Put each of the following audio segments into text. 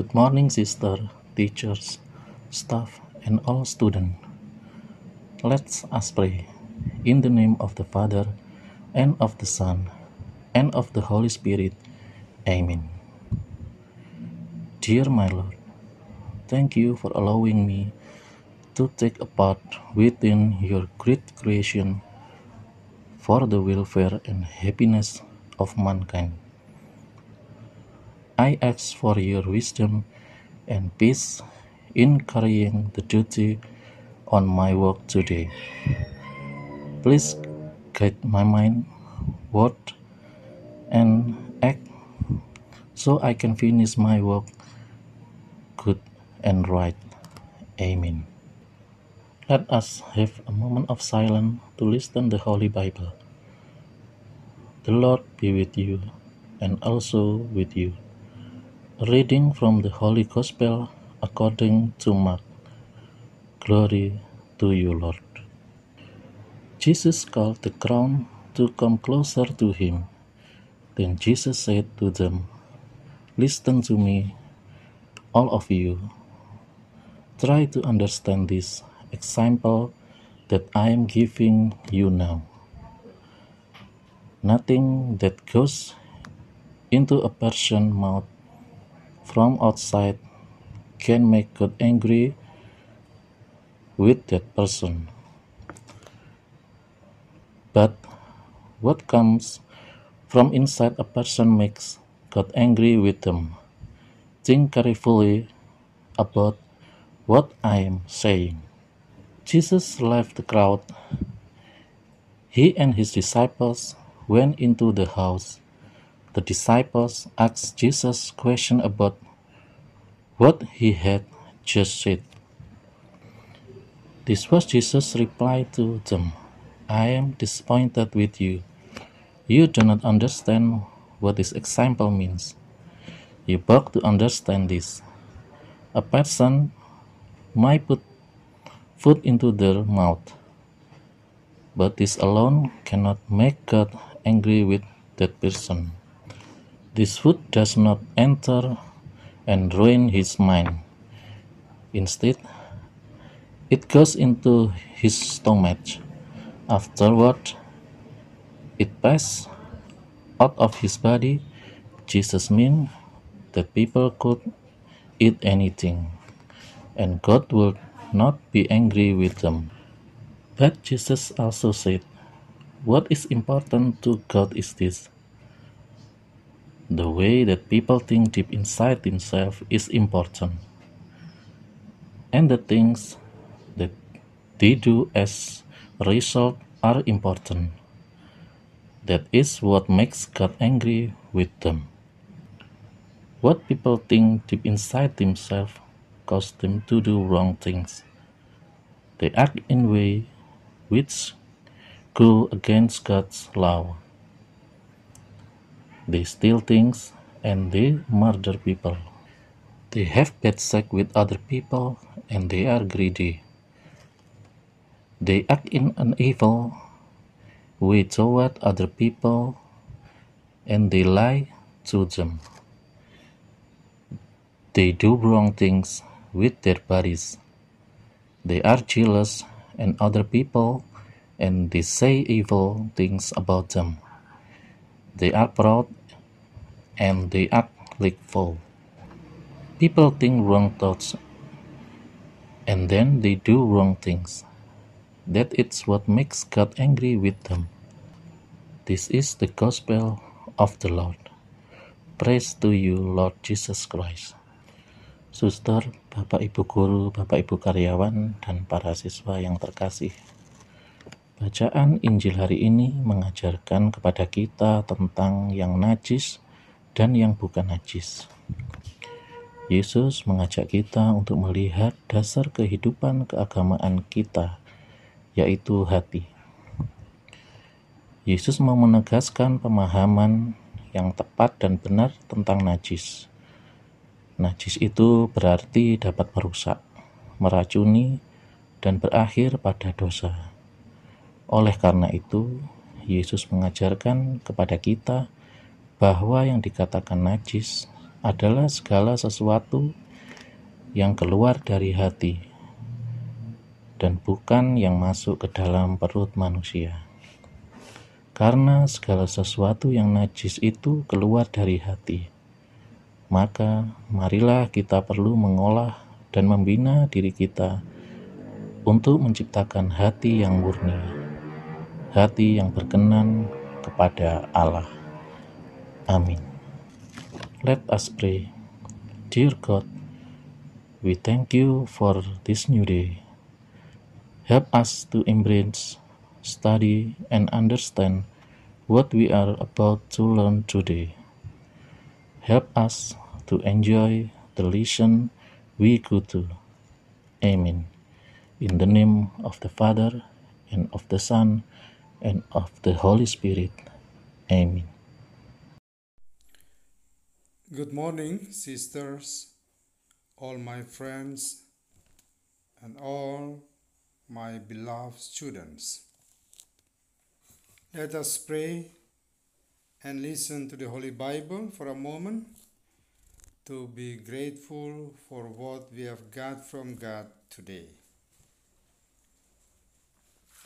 Good morning, sister, teachers, staff, and all students. Let's us pray. In the name of the Father, and of the Son, and of the Holy Spirit. Amen. Dear my Lord, thank you for allowing me to take a part within your great creation for the welfare and happiness of mankind. I ask for your wisdom and peace in carrying the duty on my work today. Please guide my mind, word, and act so I can finish my work good and right. Amen. Let us have a moment of silence to listen the Holy Bible. The Lord be with you and also with you. Reading from the Holy Gospel according to Mark. Glory to you, Lord. Jesus called the crowd to come closer to him. Then Jesus said to them, Listen to me, all of you. Try to understand this example that I am giving you now. Nothing that goes into a person's mouth from outside can make God angry with that person. But what comes from inside a person makes God angry with them. Think carefully about what I am saying. Jesus left the crowd. He and his disciples went into the house. The disciples asked Jesus question about what he had just said. This was Jesus' reply to them I am disappointed with you. You do not understand what this example means. You beg to understand this. A person might put food into their mouth, but this alone cannot make God angry with that person. This food does not enter and ruin his mind. Instead, it goes into his stomach. Afterward, it passes out of his body. Jesus means that people could eat anything, and God would not be angry with them. But Jesus also said, What is important to God is this the way that people think deep inside themselves is important. And the things that they do as a result are important. That is what makes God angry with them. What people think deep inside themselves cause them to do wrong things. They act in ways which go against God's law. They steal things and they murder people. They have bad sex with other people and they are greedy. They act in an evil way toward other people and they lie to them. They do wrong things with their bodies. They are jealous and other people and they say evil things about them. They are proud and they act like fools. People think wrong thoughts and then they do wrong things. That is what makes God angry with them. This is the gospel of the Lord. Praise to you, Lord Jesus Christ. Suster, Bapak Ibu guru, Bapak Ibu karyawan, dan para siswa yang terkasih. Bacaan Injil hari ini mengajarkan kepada kita tentang yang najis dan yang bukan najis. Yesus mengajak kita untuk melihat dasar kehidupan keagamaan kita, yaitu hati. Yesus mau menegaskan pemahaman yang tepat dan benar tentang najis. Najis itu berarti dapat merusak, meracuni, dan berakhir pada dosa. Oleh karena itu, Yesus mengajarkan kepada kita bahwa yang dikatakan najis adalah segala sesuatu yang keluar dari hati dan bukan yang masuk ke dalam perut manusia. Karena segala sesuatu yang najis itu keluar dari hati, maka marilah kita perlu mengolah dan membina diri kita untuk menciptakan hati yang murni, hati yang berkenan kepada Allah. Amin. Let us pray. Dear God, we thank you for this new day. Help us to embrace, study, and understand what we are about to learn today. Help us to enjoy the lesson we go to. Amen. In the name of the Father, and of the Son, and of the Holy Spirit. Amen. Good morning, sisters, all my friends, and all my beloved students. Let us pray and listen to the Holy Bible for a moment to be grateful for what we have got from God today.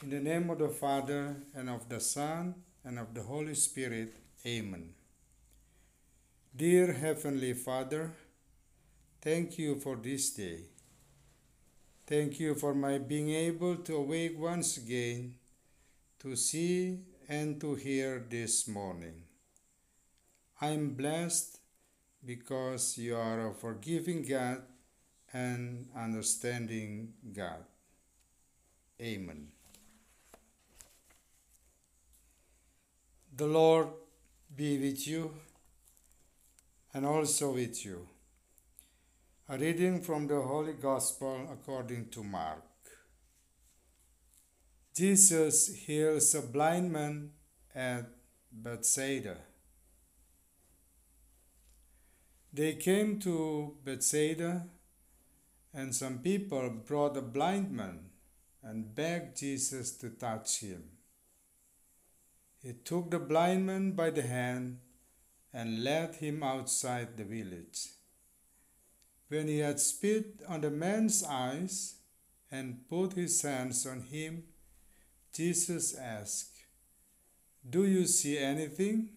In the name of the Father, and of the Son, and of the Holy Spirit, Amen. Dear Heavenly Father, thank you for this day. Thank you for my being able to awake once again to see and to hear this morning. I am blessed because you are a forgiving God and understanding God. Amen. The Lord be with you and also with you. A reading from the Holy Gospel according to Mark. Jesus heals a blind man at Bethsaida. They came to Bethsaida, and some people brought a blind man and begged Jesus to touch him. He took the blind man by the hand and led him outside the village. When he had spit on the man's eyes and put his hands on him, Jesus asked, Do you see anything?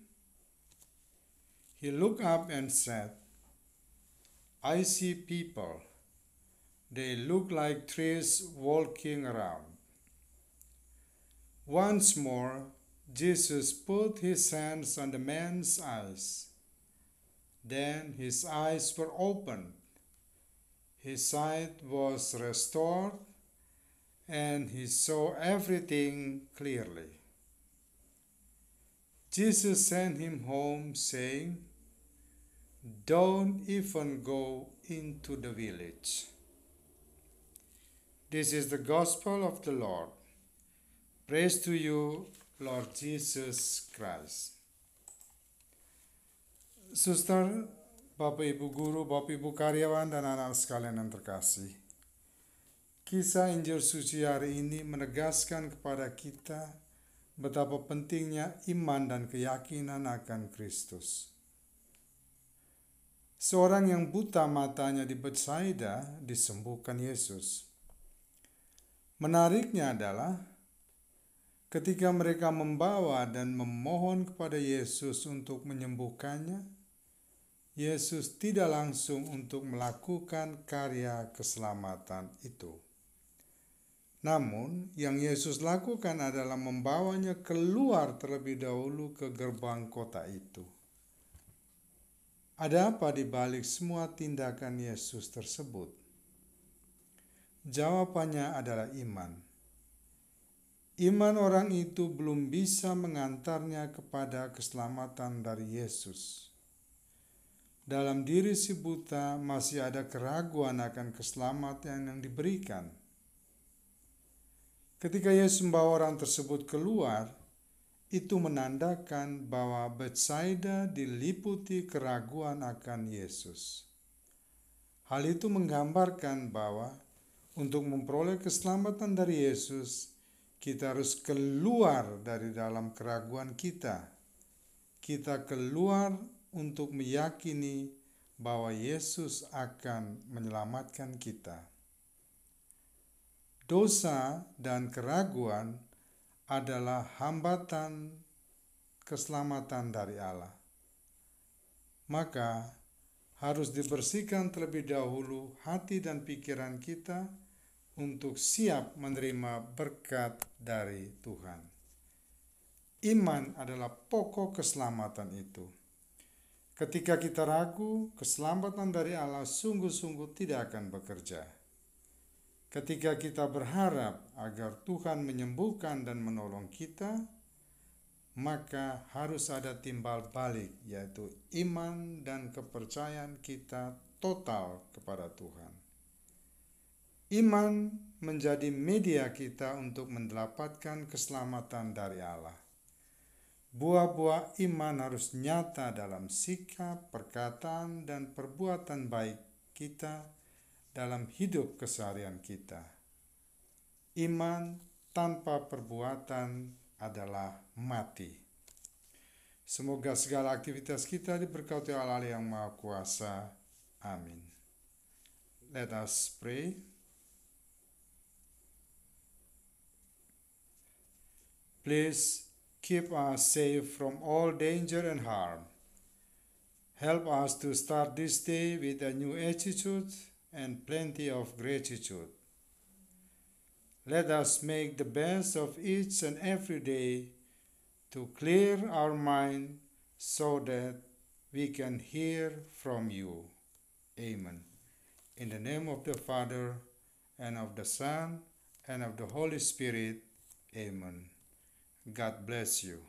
He looked up and said, I see people. They look like trees walking around. Once more, Jesus put his hands on the man's eyes. Then his eyes were opened. His sight was restored, and he saw everything clearly. Jesus sent him home, saying, Don't even go into the village. This is the gospel of the Lord. Praise to you, Lord Jesus Christ. Suster, Bapak Ibu guru, Bapak Ibu karyawan, dan anak sekalian yang terkasih. Kisah Injil suci hari ini menegaskan kepada kita betapa pentingnya iman dan keyakinan akan Kristus. Seorang yang buta matanya di Bethsaida disembuhkan Yesus. Menariknya adalah ketika mereka membawa dan memohon kepada Yesus untuk menyembuhkannya, Yesus tidak langsung untuk melakukan karya keselamatan itu. Namun, yang Yesus lakukan adalah membawanya keluar terlebih dahulu ke gerbang kota itu. Ada apa di balik semua tindakan Yesus tersebut? Jawabannya adalah iman. Iman orang itu belum bisa mengantarnya kepada keselamatan dari Yesus. Dalam diri si buta masih ada keraguan akan keselamatan yang diberikan. Ketika Yesus membawa orang tersebut keluar, itu menandakan bahwa Bethsaida diliputi keraguan akan Yesus. Hal itu menggambarkan bahwa untuk memperoleh keselamatan dari Yesus, kita harus keluar dari dalam keraguan kita. Kita keluar untuk meyakini bahwa Yesus akan menyelamatkan kita. Dosa dan keraguan adalah hambatan keselamatan dari Allah. Maka harus dibersihkan terlebih dahulu hati dan pikiran kita untuk siap menerima berkat dari Tuhan. Iman adalah pokok keselamatan itu. Ketika kita ragu, keselamatan dari Allah sungguh-sungguh tidak akan bekerja. Ketika kita berharap agar Tuhan menyembuhkan dan menolong kita, maka harus ada timbal balik, yaitu iman dan kepercayaan kita total kepada Tuhan. Iman menjadi media kita untuk mendapatkan keselamatan dari Allah. Buah-buah iman harus nyata dalam sikap, perkataan, dan perbuatan baik kita dalam hidup keseharian kita. Iman tanpa perbuatan adalah mati. Semoga segala aktivitas kita diberkati Allah yang Maha Kuasa. Amin. Let us pray. Please keep us safe from all danger and harm. Help us to start this day with a new attitude and plenty of gratitude. Let us make the best of each and every day to clear our mind so that we can hear from you. Amen. In the name of the Father, and of the Son, and of the Holy Spirit. Amen. God bless you.